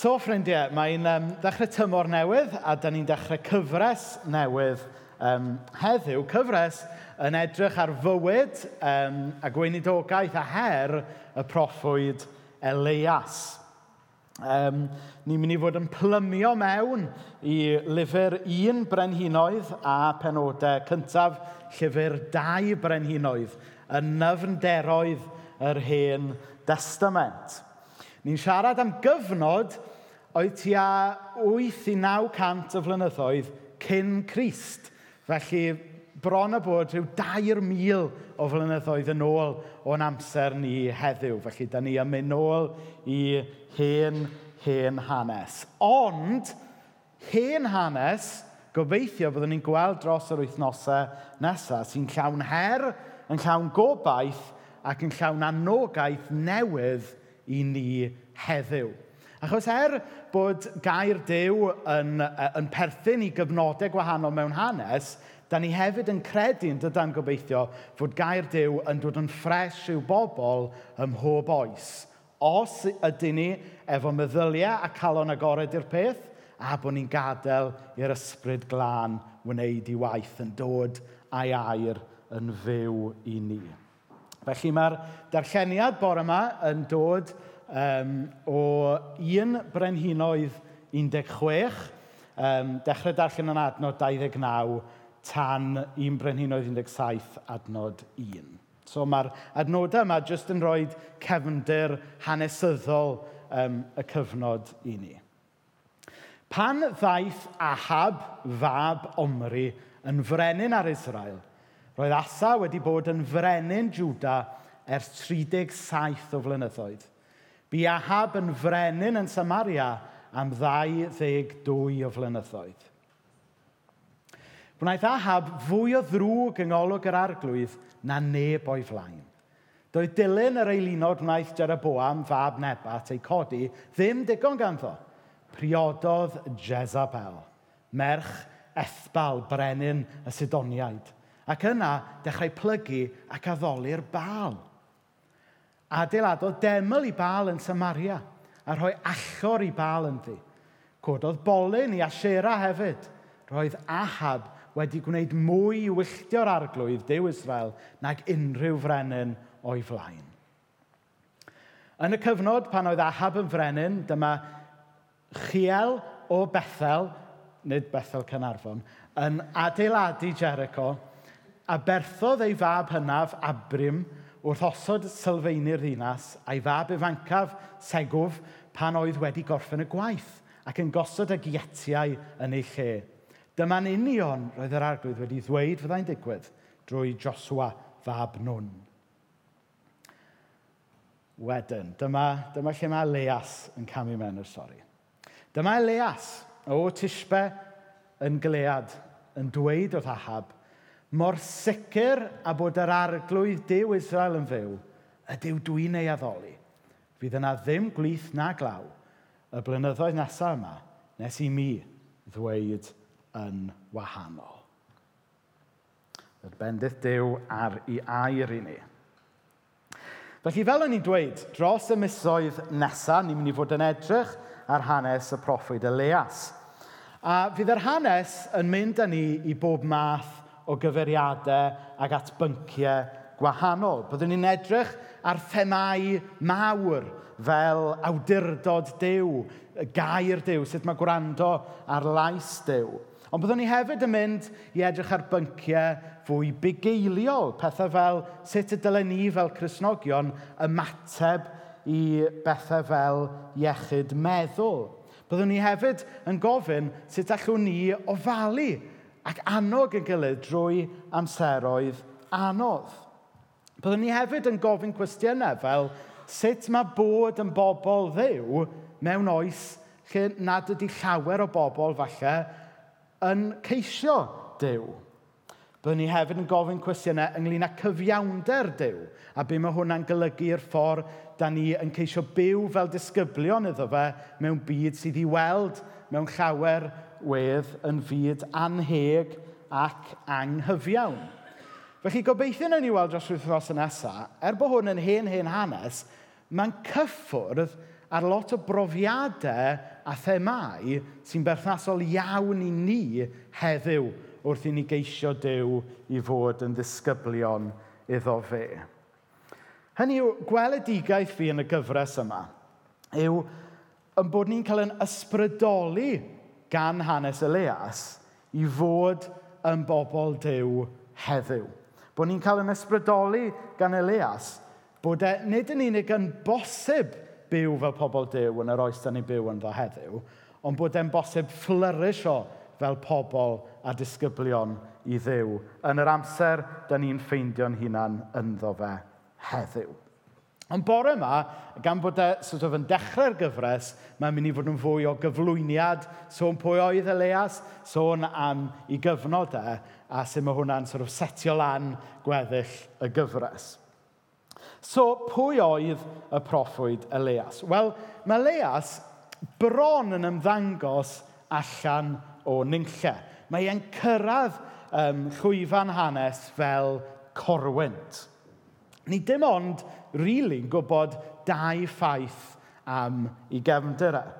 So, ffrindiau, mae'n um, dechrau tymor newydd a da ni'n dechrau cyfres newydd um, heddiw. Cyfres yn edrych ar fywyd um, a gweinidogaeth a her y proffwyd Elias. Um, ni'n mynd i fod yn plymio mewn i lyfr un brenhinoedd a penodau cyntaf llyfr dau brenhinoedd yn nyfnderoedd yr hen testament. Ni'n siarad am gyfnod oedd tua 8 i 900 o flynyddoedd cyn Christ. Felly bron a bod rhyw 2,000 o flynyddoedd yn ôl o'n amser ni heddiw. Felly, da ni yn mynd nôl i hen, hen hanes. Ond, hen hanes, gobeithio byddwn ni'n gweld dros yr wythnosau nesaf, sy'n llawn her, yn llawn gobaith ac yn llawn anogaeth newydd i ni heddiw. Achos er bod gair dew yn, yn perthyn i gyfnodau gwahanol mewn hanes, da ni hefyd yn credu, yn dydan gobeithio, fod gair dew yn dod yn ffres i'w bobl ym mhob oes. Os ydyn ni efo meddyliau a calon agored i'r peth, a bod ni'n gadael i'r ysbryd glân wneud i waith yn dod a'i air yn fyw i ni. Felly mae'r darlleniad bore yma yn dod um, o un brenhinoedd 16, um, dechrau darllen yn adnod 29, tan un brenhinoedd 17 adnod 1. So mae'r adnodau yma jyst yn rhoi cefndir hanesyddol um, y cyfnod i ni. Pan ddaeth Ahab fab Omri yn frenin ar Israel, roedd Asa wedi bod yn frenin Juda ers 37 o flynyddoedd. Bu Ahab yn frenin yn Samaria am 22 o flynyddoedd. Gwnaeth Ahab fwy o ddrwg yng ngolwg yr arglwydd na neb o'i flaen. Doedd dilyn yr eilunod wnaeth Jeroboam fab Nebat ei codi ddim digon ganddo. Priododd Jezabel, merch ethbal brenin y Sidoniaid, ac yna dechrau plygu ac addoli'r bal adeiladodd deml i bal yn Samaria a rhoi allor i bal ynddi. Cododd bolyn i asera hefyd. Roedd Ahab wedi gwneud mwy i wylltio'r arglwydd Dew Israel nag unrhyw frenin o'i flaen. Yn y cyfnod pan oedd Ahab yn frenin, dyma Chiel o Bethel, nid Bethel Cynarfon, yn adeiladu Jericho a berthodd ei fab hynaf, Abrim, wrth osod sylfaenu'r ddinas a'i fab ifancaf, Segwf, pan oedd wedi gorffen y gwaith ac yn gosod y gietiau yn ei lle. Dyma'n union roedd yr arglwydd wedi ddweud fyddai'n digwydd drwy Josua fab nwn. Wedyn, dyma, dyma lle mae Leas yn camu mewn y stori. Dyma Leas o Tishbe yn Gilead yn dweud wrth Ahab, mor sicr a bod yr arglwydd Dyw Israel yn fyw, ydyw dwi'n ei addoli. Fydd yna ddim glith na glaw y blynyddoedd nesaf yma nes i mi ddweud yn wahanol. Yr bendith Dyw ar ei air i ni. Felly fel o'n i'n dweud, dros y misoedd nesaf, ni'n mynd i fod yn edrych ar hanes y proffwyd Elias. A fydd yr hanes yn mynd â ni i bob math o gyfeiriadau ac at bynciau gwahanol. Byddwn ni'n edrych ar themau mawr fel awdurdod dew, gair dew, sut mae gwrando ar lais dew. Ond byddwn ni hefyd yn mynd i edrych ar bynciau fwy bugeiliol, pethau fel sut y dylen ni fel Cresnogion ymateb i bethau fel iechyd meddwl. Byddwn ni hefyd yn gofyn sut allwn ni ofalu ac annog yn gilydd drwy amseroedd anodd. Byddwn ni hefyd yn gofyn cwestiynau fel sut mae bod yn bobl ddew mewn oes lle nad ydy llawer o bobl falle yn ceisio dew. Byddwn ni hefyd yn gofyn cwestiynau ynglyn â cyfiawnder dew a be mae hwnna'n golygu'r ffordd da ni yn ceisio byw fel disgyblion iddo fe mewn byd sydd i weld mewn llawer wedd yn fyd anheg ac anghyfiawn. Felly gobeithio na ni weld dros wythnos nesaf, er bod hwn yn hen hen hanes, mae'n cyffwrdd ar lot o brofiadau a themau sy'n berthnasol iawn i ni heddiw wrth i ni geisio Dyw i fod yn ddisgyblion iddo fe. Hynny yw, gweledigaeth fi yn y gyfres yma yw yn bod ni'n cael yn ysbrydoli gan hanes Elias i fod yn bobl Dyw heddiw. Bod ni'n cael yn ysbrydoli gan Elias bod e nid yn unig yn bosib byw fel pobl Dyw yn yr oes da ni'n byw yn ddo heddiw, ond bod e'n bosib o fel pobl a disgyblion i ddew yn yr amser da ni'n ffeindio'n hunan ynddo fe heddiw. Ond bore yma, gan bod e sort of yn dechrau'r gyfres, mae'n mynd i fod yn fwy o gyflwyniad, sôn pwy oedd Elias, sôn am ei gyfnod e, a sut mae hwnna'n sort of setio lan gweddill y gyfres. So, pwy oedd y proffwyd Elias? Wel, mae Elias bron yn ymddangos allan o nynlle. Mae e'n cyrraedd um, chwyfan hanes fel corwynt. Ni dim ond rili'n really, gwybod dau ffaith am ei gefndirau. E.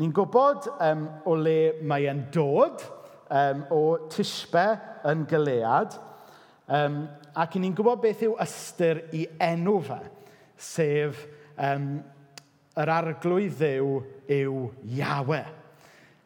Ni'n gwybod um, o le mae e'n dod um, o tisbe yn gilead, um, ac ni'n gwybod beth yw ystyr i enw fe, sef um, yr arglwydd ddew yw Iawe.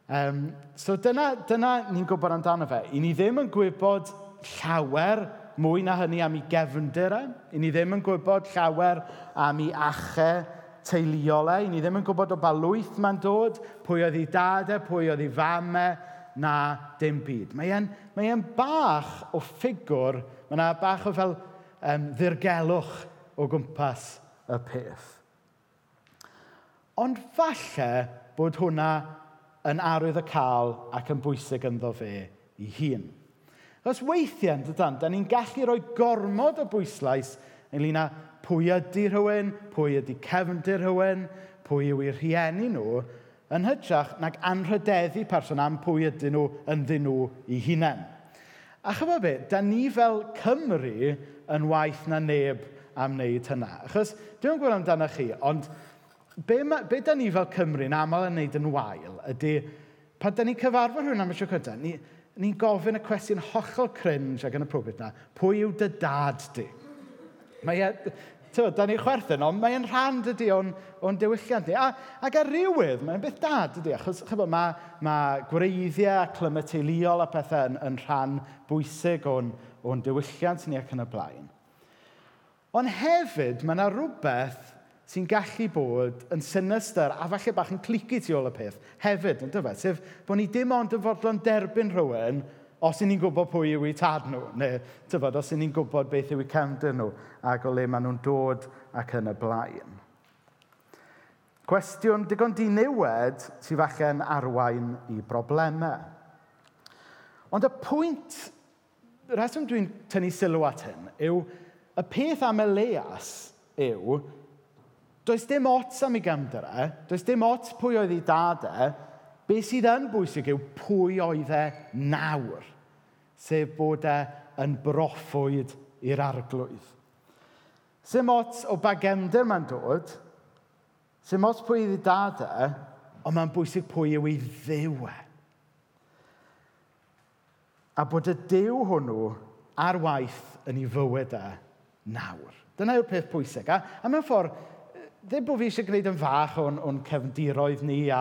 Um, so dyna, dyna ni'n gwybod amdano fe. I ni ddim yn gwybod llawer mwy na hynny am ei gefndir e. ‘Y ni ddim yn gwybod llawer am ei achau teuluol e. ‘Y ni ddim yn gwybod o balwyth mae'n dod, pwy oedd ei dadau, e, pwy oedd ei famau, e, na dim byd. Mae e'n, mae e'n bach o ffigwr, mae yna bach o fel um, ddirgelwch o gwmpas y peth. Ond falle bod hwnna yn arwydd y cael ac yn bwysig ynddo fe ei hun. Os weithiau, yn dydan, da ni'n gallu rhoi gormod o bwyslais ynglyn â pwy ydy rhywun, pwy ydy cefndir rhywun, pwy yw eu rhieni nhw, yn hytrach nag anrhydeddu person am pwy ydyn nhw ynddyn nhw eu hunain. A chyfo be, da ni fel Cymru yn waith na neb am wneud hynna. Achos, dwi'n gwybod amdano chi, ond be, ma, be da ni fel Cymru yn aml yn wneud yn wael ydy, pan da ni cyfarfod rhywun am y tro cyntaf, ni, ni'n gofyn y cwestiwn hollol cringe ag yn y profiad na, pwy yw dy dad di? Mae e, tyw, da ni'n chwerthin, ond mae'n rhan dydy o'n, on diwylliant ni. A, ac ar rywydd, mae'n beth dad dydi, achos chyfo, mae, mae gwreiddiau, clyma teuluol a pethau yn, yn rhan bwysig o'n, on diwylliant ni ac yn y blaen. Ond hefyd, mae yna rhywbeth sy'n gallu bod yn sinister a falle bach yn clici tu ôl y peth hefyd, yn dyfa? Sef bod ni dim ond yn fodlon derbyn rhywun os y'n ni'n gwybod pwy yw eu tad nhw, neu tyfod, os y'n ni'n gwybod beth yw eu cefndir nhw ac o le maen nhw'n dod ac yn y blaen. Cwestiwn digon di niwed sydd falle'n arwain i broblemau. Ond y pwynt, y rheswm dwi'n tynnu sylw at hyn, yw y peth am Elias yw Does dim ots am ei gymdre, does dim ots pwy oedd ei dad e, be sydd yn bwysig yw pwy oedd e nawr, sef bod e yn broffwyd i'r arglwydd. Sym ots o bagemder mae'n dod, sym ots pwy iddi dad e, ond mae'n bwysig pwy yw ei ddiw e. A bod y diw hwnnw ar waith yn ei fywyd e nawr. Dyna yw'r peth pwysig. A, a mewn ffordd, ddim bod fi eisiau gwneud yn fach o'n, on cefndiroedd ni a,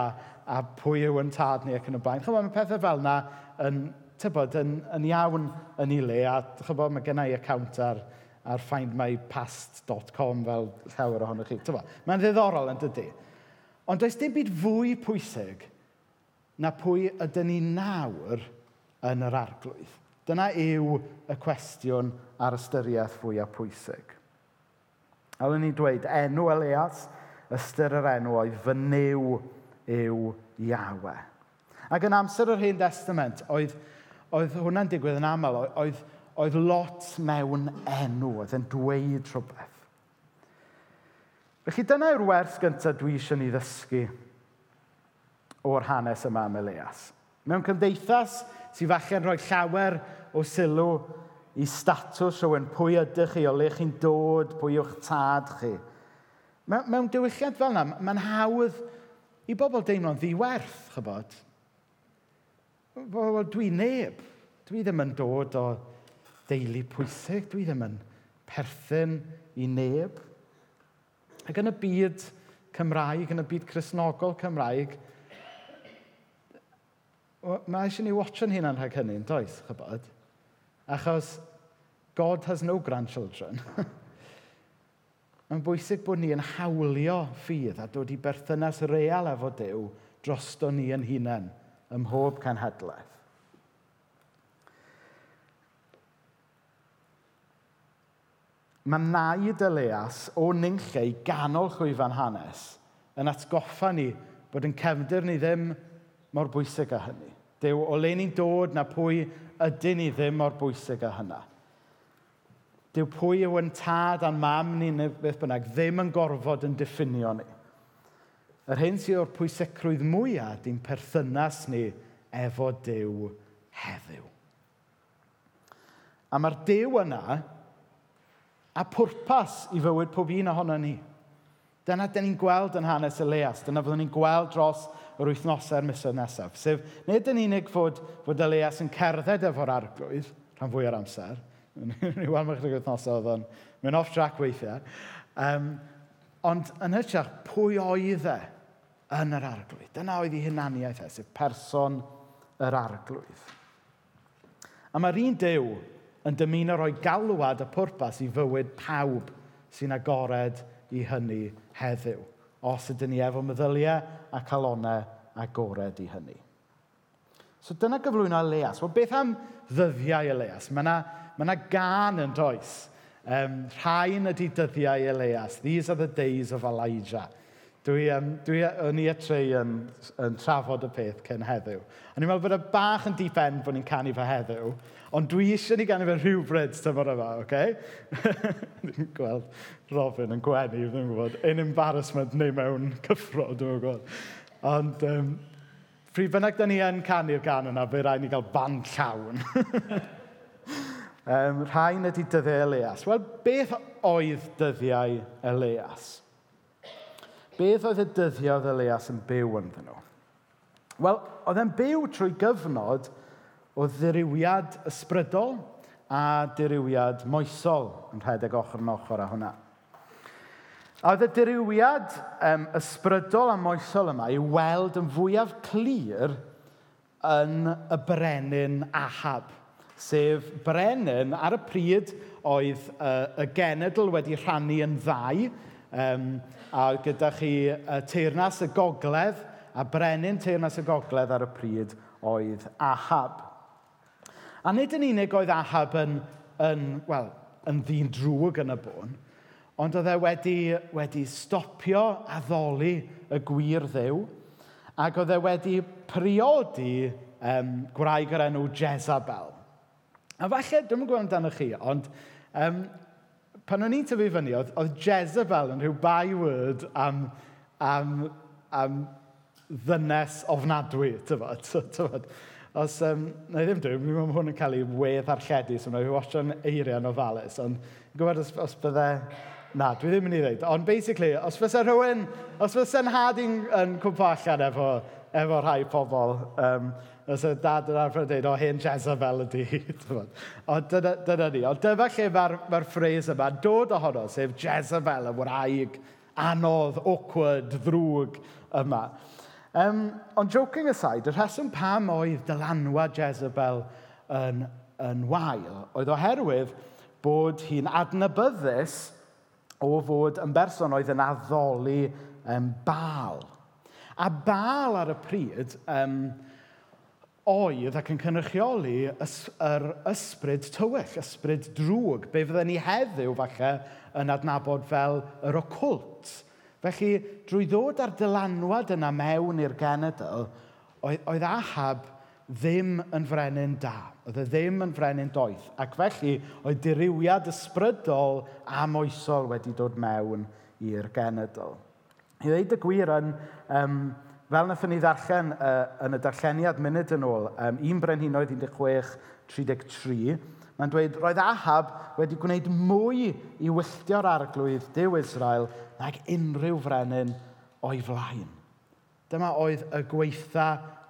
a pwy yw yn tad ni ac yn y blaen. Chymod, mae pethau fel yna yn, tybod, yn, yn iawn yn ei le a chymod, mae gennau account ar, ar findmypast.com fel llawer ohonoch chi. Tybod, mae'n ddiddorol yn dydy. Ond does dim byd fwy pwysig na pwy ydyn ni nawr yn yr arglwydd. Dyna yw y cwestiwn ar ystyriaeth fwyaf pwysig. A oedden ni'n dweud, enw Elias, ystyr yr enw oedd, fy new yw Iawe. Ac yn amser yr Hen Testament, oedd, oedd hwnna'n digwydd yn aml, oedd, oedd lot mewn enw, oedd yn dweud rhywbeth. Felly dyna yw'r wers gyntaf dwi eisiau ni ddysgu o'r hanes yma am Elias. Mewn cymdeithas sydd falle'n rhoi llawer o sylw i statws rhywun, pwy ydych chi, o le chi'n dod, pwy yw'ch tad chi. Mewn, diwylliant fel yna, mae'n hawdd i bobl deimlo'n ddiwerth, chybod. Wel, dwi neb. Dwi ddim yn dod o deulu pwysig, dwi ddim yn perthyn i neb. Ac yn y byd Cymraeg, yn y byd Cresnogol Cymraeg, mae eisiau ni watcho'n hunan rhag hynny, yn does, chybod? Achos God has no grandchildren. Mae'n bwysig bod ni yn hawlio ffydd a dod i berthynas real efo Dyw drosto ni yn hunain ym mhob cenhedlaeth. Mae naid Elias o nynllau ganol chwyfan hanes yn atgoffa ni bod yn cefndir ni ddim mor bwysig â hynny. Dyw, o le ni'n dod na pwy ydyn ni ddim mor bwysig â hynna. Dyw pwy yw yn tad a'n mam ni neu beth bynnag ddim yn gorfod yn diffinio ni. Yr hyn sydd o'r pwysicrwydd mwyaf di'n perthynas ni efo Dyw heddiw. A mae'r Dyw yna a pwrpas i fywyd pob un ohono ni. Dyna dyn ni'n gweld yn hanes Elias. Dyna fyddwn ni'n gweld dros yr wythnosau'r misoedd nesaf. Sef, nid yn unig fod, fod Elias yn cerdded efo'r arglwydd rhan fwy o'r amser, ni weld mewn chydig wythnosau oedd o'n mynd off track weithiau, um, ond yn hytrach, pwy oedd e yn yr arglwydd? Dyna oedd ei hunaniaeth e, sef person yr arglwydd. A mae'r un dew yn dymuno roi galwad y pwrpas i fywyd pawb sy'n agored i hynny heddiw os ydyn ni efo meddyliau a calonau agored i hynny. So dyna gyflwyno Elias. Wel, beth am ddyddiau Elias? Mae yna, ma yna gan yn does. Um, rhain ydy dyddiau Elias. These are the days of Elijah. Dwi, um, dwi o'n i atri yn, yn trafod y peth cyn heddiw. A ni'n meddwl bod y bach yn deep end bod ni'n canu fe heddiw, ond dwi eisiau ni ganu fe rhywbryd tymor yma, oce? Okay? dwi'n gweld Robin yn gwenu, dwi'n gwybod, un embarrassment neu mewn cyffro, dwi'n gwybod. Ond um, pryd bynnag da ni yn canu'r gan yna, fe rai ni gael band llawn. um, rhain ydy dyddiau Elias. Wel, beth oedd dyddiau Elias? Beth oedd y dyddiau Elias yn byw ynddyn nhw? Wel, oedd e'n byw trwy gyfnod o ddiriwiad ysbrydol a diriwiad moesol yn rhedeg ochr yn ochr â hwnna. A oedd y diriwiad um, ysbrydol a moesol yma i weld yn fwyaf clir yn y brenin Ahab, sef brenin ar y pryd oedd uh, y genedl wedi rhannu yn ddau, Um, a gyda chi uh, teirnas y gogledd, a brenin teirnas y gogledd ar y pryd oedd Ahab. A nid yn unig oedd Ahab yn, yn, well, yn ddyn drwg yn y bôn, ond oedd e wedi, wedi stopio addoli y gwir ddew, ac oedd e wedi priodi um, gwraig yr enw Jezebel. A falle, dwi'n gwybod amdano chi, ond um, pan o'n i'n tyfu fyny, oedd, oedd Jezebel yn rhyw byword am, am, am ddynes ofnadwy, tyfod. tyfod. Os, um, na i ddim dwi, mi mae hwn yn cael ei wedd ar lledu, so mae'n wasio'n eiriau'n ofalus, ond gwybod os, os bydde... Na, dwi ddim yn ei ddweud. Ond basically, os fysa rhywun, os fysa'n had i'n cwmpa allan efo efo rhai pobl. Um, os y dad yn arfer dweud, o hyn Jezebel ydi. Ond dyna, dyna ni. Ond dyma lle mae'r ma ffres yma dod ohono, sef Jezebel, y wraig anodd, awkward, ddrwg yma. Um, ond joking aside, y rheswm pam oedd dylanwad Jezebel yn, yn wael oedd oherwydd bod hi'n adnabyddus o fod yn berson oedd yn addoli um, bal. A bal ar y pryd um, oedd ac yn cynrychioli ys, yr ysbryd tywyll, ysbryd drwg, be fydden ni heddiw falle yn adnabod fel yr ocult. Felly, drwy ddod ar dylanwad yna mewn i'r genedl, oedd, oedd Ahab ddim yn frenin da. Oedd e ddim yn frenin doeth. Ac felly, oedd diriwiad ysbrydol a moesol wedi dod mewn i'r genedl. I ddweud y gwir yn, um, fel wnaethon ni ddarllen uh, yn y darlleniad munud yn ôl, um, un brenhinoedd 16, 33, mae'n dweud, roedd Ahab wedi gwneud mwy i wylltio'r arglwydd Dyw Israel nag unrhyw frenin o'i flaen. Dyma oedd y gweitha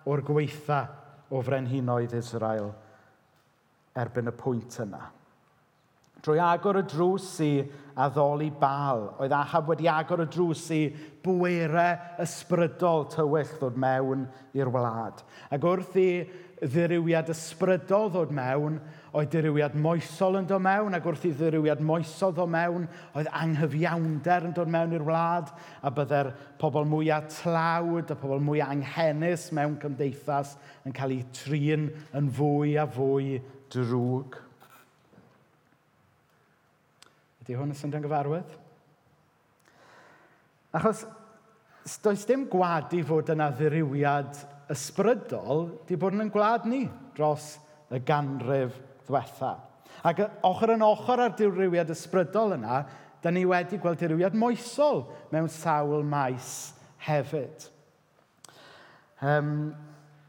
o'r gweitha o frenhinoedd Israel erbyn y pwynt yna. Drwy agor y drws i addoli bal, oedd Ahab wedi agor y drws i bwerau ysbrydol tywyll ddod mewn i'r wlad. Ac wrth i ddirywiad ysbrydol ddod mewn, oedd dirywiad moesol yn dod mewn, ac wrth i ddirywiad moesol ddod mewn, oedd anghyfiawnder yn dod mewn i'r wlad, a byddai'r pobl mwyaf tlawd, a pobl mwyaf anghenus mewn cymdeithas yn cael eu trin yn fwy a fwy drwg. Ydy hwn yn syndio'n gyfarwydd? Achos does dim gwadu fod yna ddirywiad ysbrydol di bod yn gwlad ni dros y ganrif ddiwetha. Ac ochr yn ochr ar dirywiad ysbrydol yna, da ni wedi gweld dirywiad moesol mewn sawl maes hefyd. Um,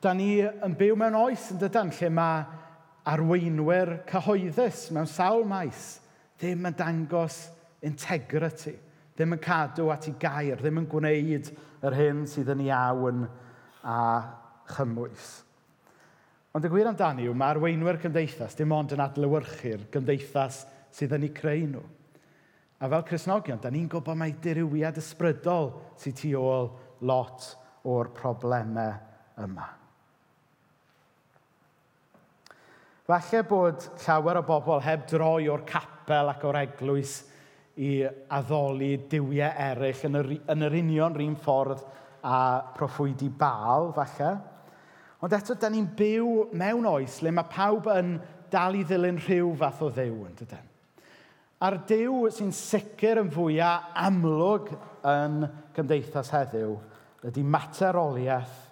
da ni yn byw mewn oes yn dydan lle mae arweinwyr cyhoeddus mewn sawl maes ddim yn dangos integrity, ddim yn cadw at ei gair, ddim yn gwneud yr hyn sydd yn iawn a chymwys. Ond y gwir amdani yw mae arweinwyr cymdeithas dim ond yn adlywyrchu'r gymdeithas sydd yn ei creu nhw. A fel Cresnogion, da ni'n gwybod mai dirywiad ysbrydol sydd tu ôl lot o'r problemau yma. Falle bod llawer o bobl heb droi o'r cap capel ac o'r eglwys i addoli diwiau eraill yn yr, yn yr union rhywun ffordd a proffwydi bal, falle. Ond eto, da ni'n byw mewn oes le mae pawb yn dal i ddilyn rhyw fath o ddew, yn dydyn. A'r dew sy'n sicr yn fwyaf amlwg yn gymdeithas heddiw ydy materoliaeth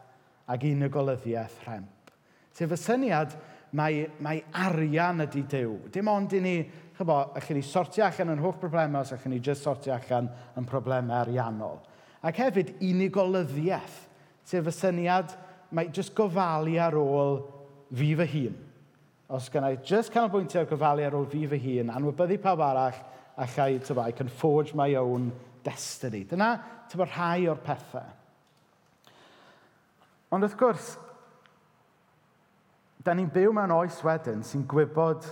ac unigolyddiaeth rhemp. Sef y syniad mae, mae arian ydy dew. Dim ond i ni chybo, allwn ni sortio allan yn holl broblemau os allwn ni jyst sortio allan yn problemau ariannol. Ac hefyd unigolyddiaeth, sef y syniad mae jyst gofalu ar ôl fi fy hun. Os gynnau jyst canolbwyntio ar gofalu ar ôl fi fy hun, anwybyddu pawb arall, allai, tyfa, I can forge my own destiny. Dyna, tyfa, rhai o'r pethau. Ond wrth gwrs, da ni'n byw mewn oes wedyn sy'n gwybod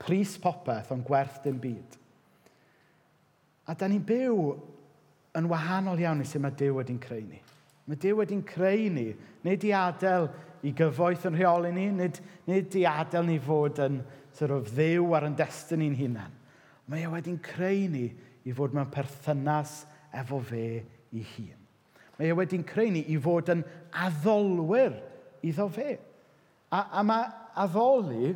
Pris popeth, ond gwerth dim byd. A da ni'n byw yn wahanol iawn i sut mae Dyw wedi'n creu ni. Mae Dyw wedi'n creu ni, nid i adael i gyfoeth yn rheoli ni, nid, nid i adael ni fod yn sort of, ddew ar yn destyn ni'n hunain. Mae e wedi'n creu ni i fod mewn perthynas efo fe i hun. Mae e wedi'n creu ni i fod yn addolwyr iddo fe. A, a mae addoli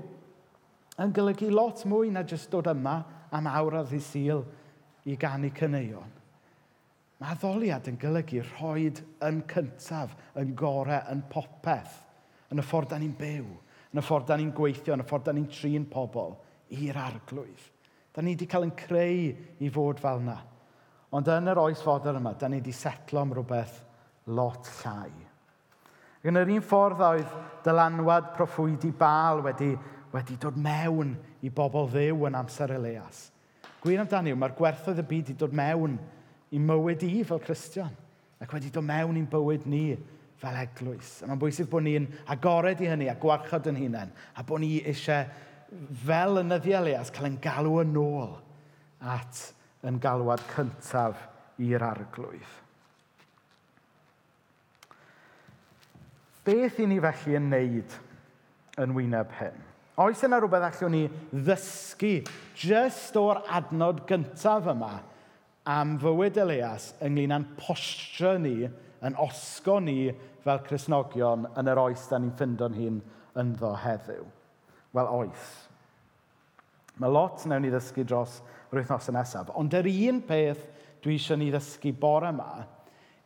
yn golygu lot mwy na jyst dod yma am awr ar ddydd i ganu cyneuon. Mae addoliad yn golygu rhoed yn cyntaf, yn gorau, yn popeth, yn y ffordd da ni'n byw, yn y ffordd da ni'n gweithio, yn y ffordd da ni'n trin pobl i'r arglwydd. Da ni wedi cael yn creu i fod fel yna. Ond yn yr oes fodr yma, da ni wedi setlo am rhywbeth lot llai. Ac yn yr un ffordd oedd dylanwad proffwydi bal wedi wedi dod mewn i bobl ddew yn amser Elias. Gwir amdani yw, mae'r gwerthoedd y byd wedi dod mewn i mywyd i fel Cristion ac wedi dod mewn i'n bywyd ni fel eglwys. A mae'n bwysig bod ni'n agored i hynny a gwarchod yn hunain a bod ni eisiau fel yn nyddi Elias cael ein galw yn ôl at yn galwad cyntaf i'r arglwydd. Beth i ni felly yn wneud yn wyneb hyn? Oes yna rhywbeth allwn ni ddysgu jyst o'r adnod gyntaf yma am fywyd Elias ynglyn â'n postio ni, yn osgo ni fel Cresnogion yn yr oes da ni'n ffindo'n hun ynddo heddiw? Wel, oes. Mae lot newn ni ddysgu dros yr wythnos nesaf, ond yr un peth dwi eisiau ni ddysgu bore yma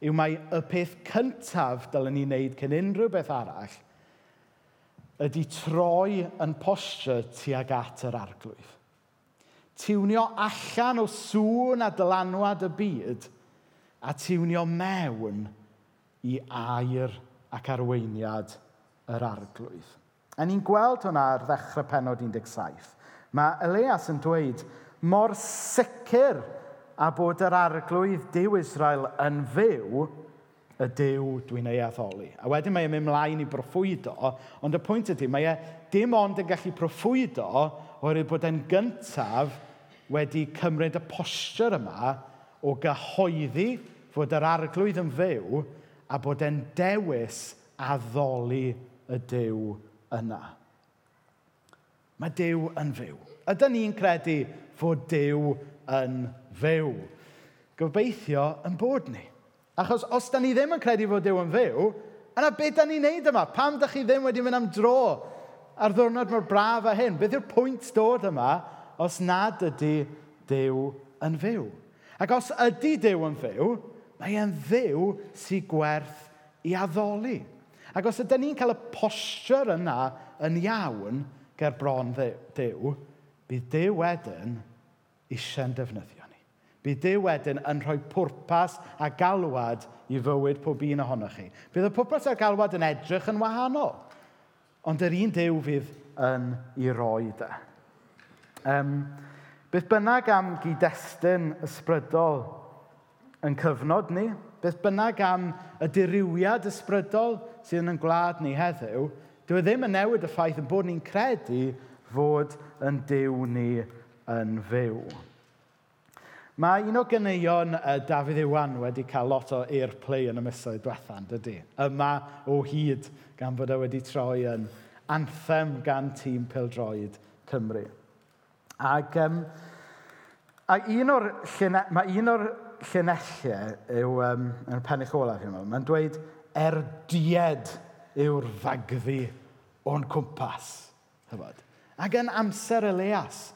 yw mai y peth cyntaf dylen ni wneud cyn unrhyw beth arall – ydy troi yn postio tuag at yr arglwydd. Tiwnio allan o sŵn a dylanwad y byd a tiwnio mewn i air ac arweiniad yr arglwydd. A ni'n gweld hwnna ar ddechrau penod 17. Mae Elias yn dweud, mor sicr a bod yr arglwydd Dyw Israel yn fyw, y Dyw dwi'n ei addoli. A wedyn mae e'n mynd mlaen i broffwydo, ond y pwynt ydy, mae e dim ond yn gallu proffwydo oherwydd bod e'n gyntaf wedi cymryd y postur yma o gyhoeddi fod yr arglwydd yn fyw a bod e'n dewis addoli y Dyw yna. Mae Dyw yn fyw. Ydyn ni'n credu fod Dyw yn fyw. Gobeithio yn bod ni. Achos os da ni ddim yn credu fod Dyw yn fyw, yna beth da ni'n neud yma? Pam da chi ddim wedi mynd am dro ar ddwrnod mor braf a hyn? Beth yw'r pwynt dod yma os nad ydy Dyw yn fyw? Ac os ydy Dyw yn fyw, mae e'n ddiw sy'n gwerth i addoli. Ac os ydym ni'n cael y posture yna yn iawn ger bron Dyw, bydd Dyw wedyn eisiau'n defnyddio. Bydd Dyw wedyn yn rhoi pwrpas a galwad i fywyd pob un ohonoch chi. Bydd y pwrpas a'r galwad yn edrych yn wahanol, ond yr un Dyw fydd yn ei roi de. Um, beth bynnag am gyd-destun ysbrydol yn cyfnod ni, beth bynnag am y diriwiad ysbrydol sydd yn gwlad ni heddiw, dyw e ddim yn newid y ffaith yn bod ni'n credu fod yn Dyw ni yn fyw. Mae un o gyneuon uh, Dafydd Iwan wedi cael lot o airplay yn y misoedd diwethaf, dydy. Yma o hyd gan fod e wedi troi yn anthem gan tîm Pildroed Cymru. Ac, um, a un o'r llyne... mae un o'r llunellau yw, um, yn y pennych olaf yma, mae'n dweud erdied yw'r fagddi o'n cwmpas. Hyfod. Ac yn amser Elias,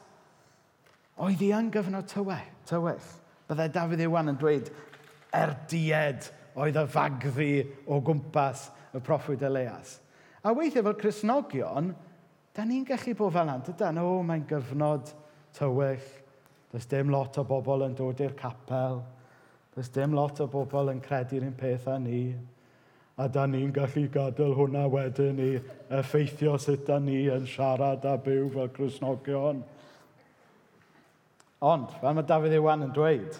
Oedd hi yn gyfnod tywe, tywyll. Byddai Dafydd Iwan yn dweud, er died oedd y fagddi o gwmpas y proffwyd Elias. A weithiau fel Cresnogion, da ni'n gallu bod fel yna. Dydan, o, mae'n gyfnod tywyll. Does dim lot o bobl yn dod i'r capel. Does dim lot o bobl yn credu'r un peth â ni. A da ni'n gallu gadael hwnna wedyn i effeithio sut da ni yn siarad a byw fel Cresnogion. Ond, fel mae Dafydd Iwan yn dweud,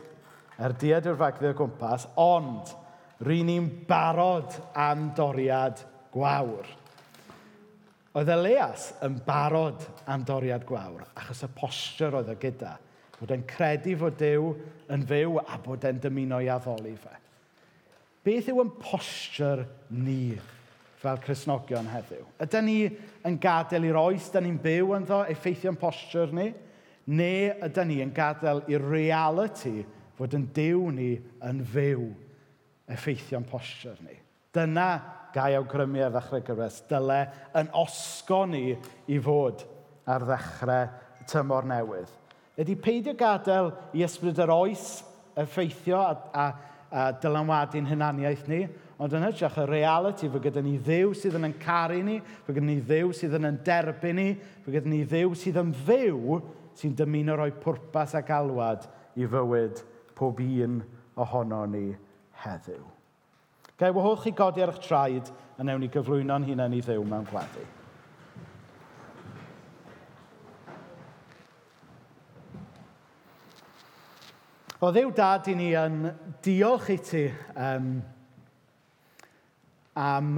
er diad yw'r fagddi o gwmpas, ond rydyn ni'n barod am doriad gwawr. Oedd Elias yn barod am doriad gwawr, achos y posture oedd o gyda. Bod e'n credu fod Dyw yn fyw a bod e'n dymuno i addoli fe. Beth yw yn posture ni fel Cresnogion heddiw? Ydy ni yn gadael i'r oes, da ni'n byw ynddo, effeithio'n posture ni? Neu ydyn ni yn gadael i'r reality fod yn dew ni yn fyw effeithio'n posture ni. Dyna gai awgrymu ar ddechrau gyfres. Dyle yn osgo ni i fod ar ddechrau tymor newydd. Ydy peidio gadael i ysbryd yr oes effeithio a, a, a dylanwadu'n hynaniaeth ni, ond yn hytrach y reality fod gyda ni ddew sydd yn caru ni, fod gyda ni ddew sydd yn derbyn ni, fod gyda ni ddew sydd yn fyw sy'n dymuno rhoi pwrpas a galwad i fywyd pob un ohono ni heddiw. Gai wahodd chi godi ar eich traed a newn ni gyflwyno'n hunain i ddew mewn gweddi. O ddew dad i ni yn diolch i ti um, am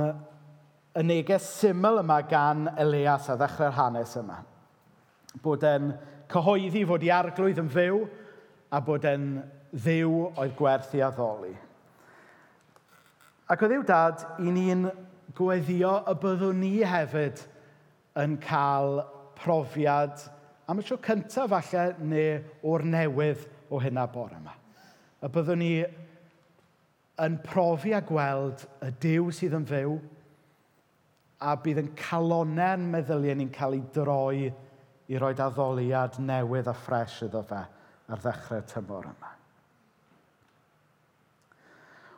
y neges syml yma gan Elias a ddechrau'r hanes yma. Bod e'n cyhoeddi fod i arglwydd yn fyw a bod e'n ddiw oedd gwerth i addoli. Ac o ddiw dad, i ni'n gweddio y byddwn ni hefyd yn cael profiad am y tro cyntaf falle neu o'r newydd o hynna bore yma. Y byddwn ni yn profi a gweld y diw sydd yn fyw a bydd yn calonau'n meddyliau ni'n cael ei droi i roi addoliad newydd a ffres iddo fe ar ddechrau tymor yma.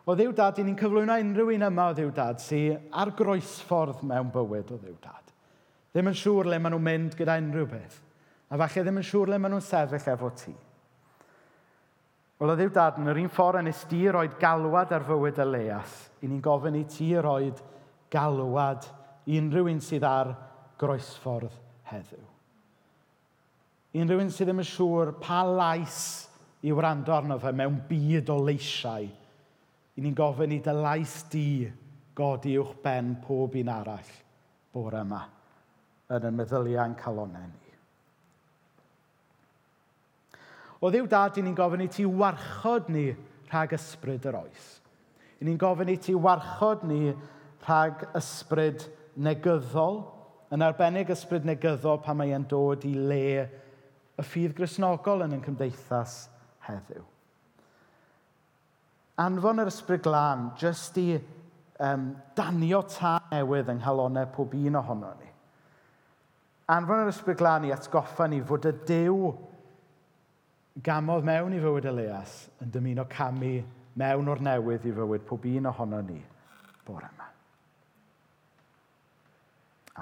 O ddiw dad, i ni'n cyflwyno unrhyw un yma o ddiw dad sy'n ar groesffordd mewn bywyd o ddiw dad. Ddim yn siŵr le maen nhw'n mynd gyda unrhyw beth. A falle ddim yn siŵr le maen nhw'n sefyll efo ti. Wel, o ddiw dad, yn yr un ffordd yn ysdi roed galwad ar fywyd y leas, i ni'n gofyn i ti roed galwad i unrhyw un sydd ar groesffordd heddiw unrhywun sydd ddim yn siŵr pa lais i wrando arno fe mewn byd o leisiau, i ni'n gofyn i dy lais di godi uwch ben pob un arall bore yma yn y meddyliau'n calonau ni. O ddiw dad, i ni'n gofyn i ti warchod ni rhag ysbryd yr oes. I ni'n gofyn i ti warchod ni rhag ysbryd negyddol, yn arbennig ysbryd negyddol pan mae e'n dod i le y ffydd grisnogol yn ein cymdeithas heddiw. Anfon yr ysbryd glân jyst i um, danio ta newydd yng nghalonau pob un ohono ni. Anfon yr ysbryd glân i atgoffa ni fod y dew gamodd mewn i fywyd Elias yn dymuno camu mewn o'r newydd i fywyd pob un ohono ni bore yma.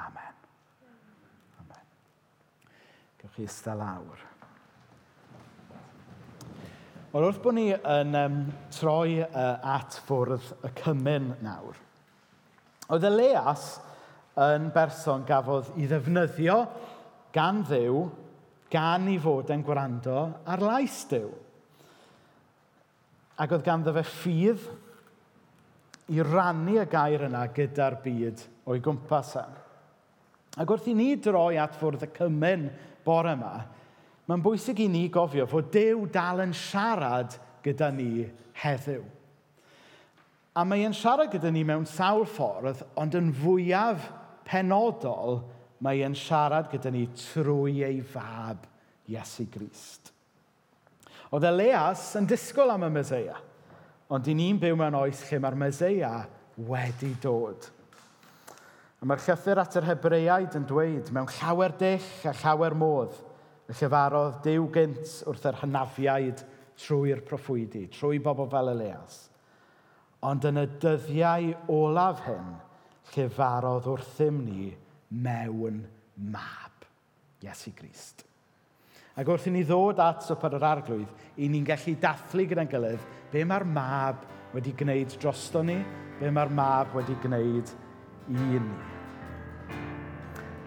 Amen chi eista lawr. Wel, wrth bod ni yn um, troi uh, at fwrdd y cymyn nawr, oedd y leas yn berson gafodd i ddefnyddio gan ddew gan i fod yn gwrando ar lais diw. Ac oedd ganddo fe ffydd i rannu y gair yna gyda'r byd o'i gwmpas e. Ac wrth i ni droi at fwrdd y cymyn bore yma, mae'n bwysig i ni gofio fod Dyw dal yn siarad gyda ni heddiw. A mae e'n siarad gyda ni mewn sawl ffordd, ond yn fwyaf penodol, mae e'n siarad gyda ni trwy ei fab Iesu Grist. Oedd Elias yn disgwyl am y Mesoea, ond i ni'n byw mewn oes lle mae'r Mesoea wedi dod. A mae'r llythyr at yr Hebreaid yn dweud mewn llawer dill a llawer modd y llefarodd Dyw gynt wrth yr hynafiaid trwy'r proffwydi, trwy bobl fel Elias. Ond yn y dyddiau olaf hyn, llefarodd wrthym ni mewn mab. Iesu Grist. Ac wrth i ni ddod at swper yr arglwydd, i ni'n gallu dathlu gyda'n gilydd be mae'r mab wedi gwneud drosto ni, be mae'r mab wedi gwneud i ni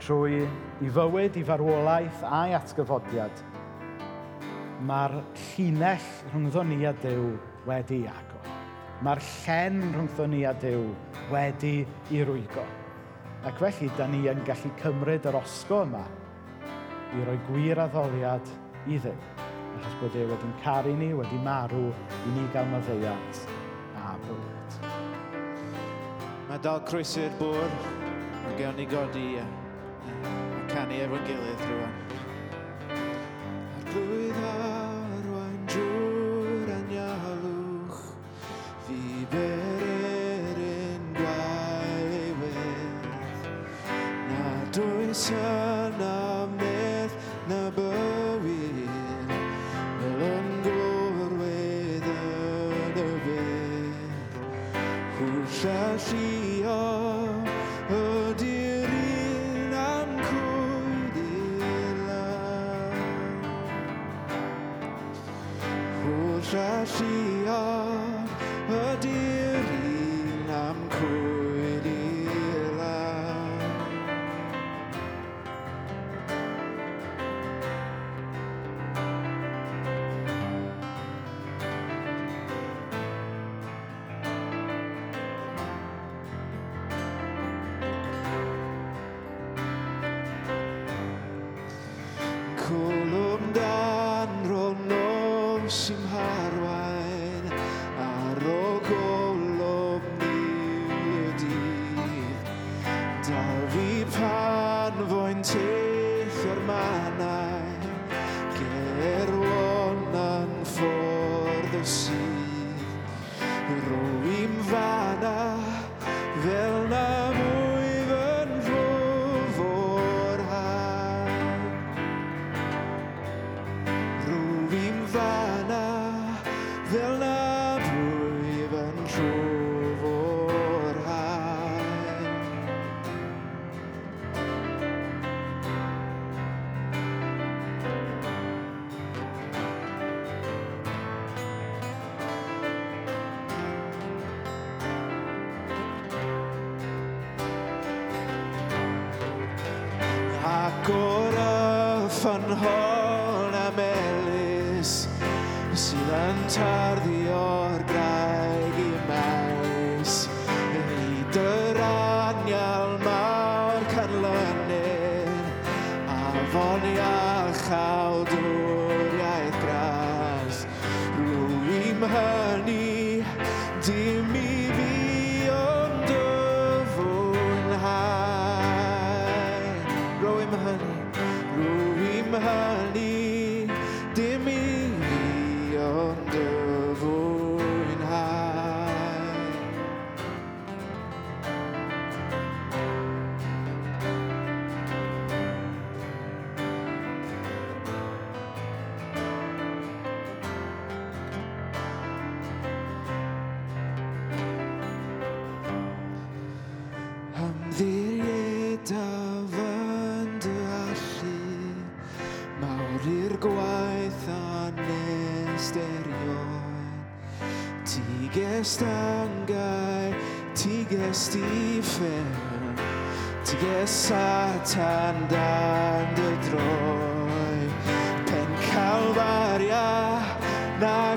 trwy i fywyd, i farwolaeth a'i atgyfodiad, mae'r llinell rhwngddo ni a Dyw wedi agor. Mae'r llen rhwngddo ni a Dyw wedi i rwygo. Ac felly, da ni yn gallu cymryd yr osgo yma i roi gwir addoliad i Ddyw. Achos bod e wedi'n caru ni, wedi marw i ni gael maddeiant a bywyd. Mae dal croesi'r bwr, mae gael ni godi. Ie. the evangelion through. kolumdan rolnom simha. levantar Dios. misterioen Tigez tangai, tigez tifen Tigez satan dan de droi Pen calvaria, na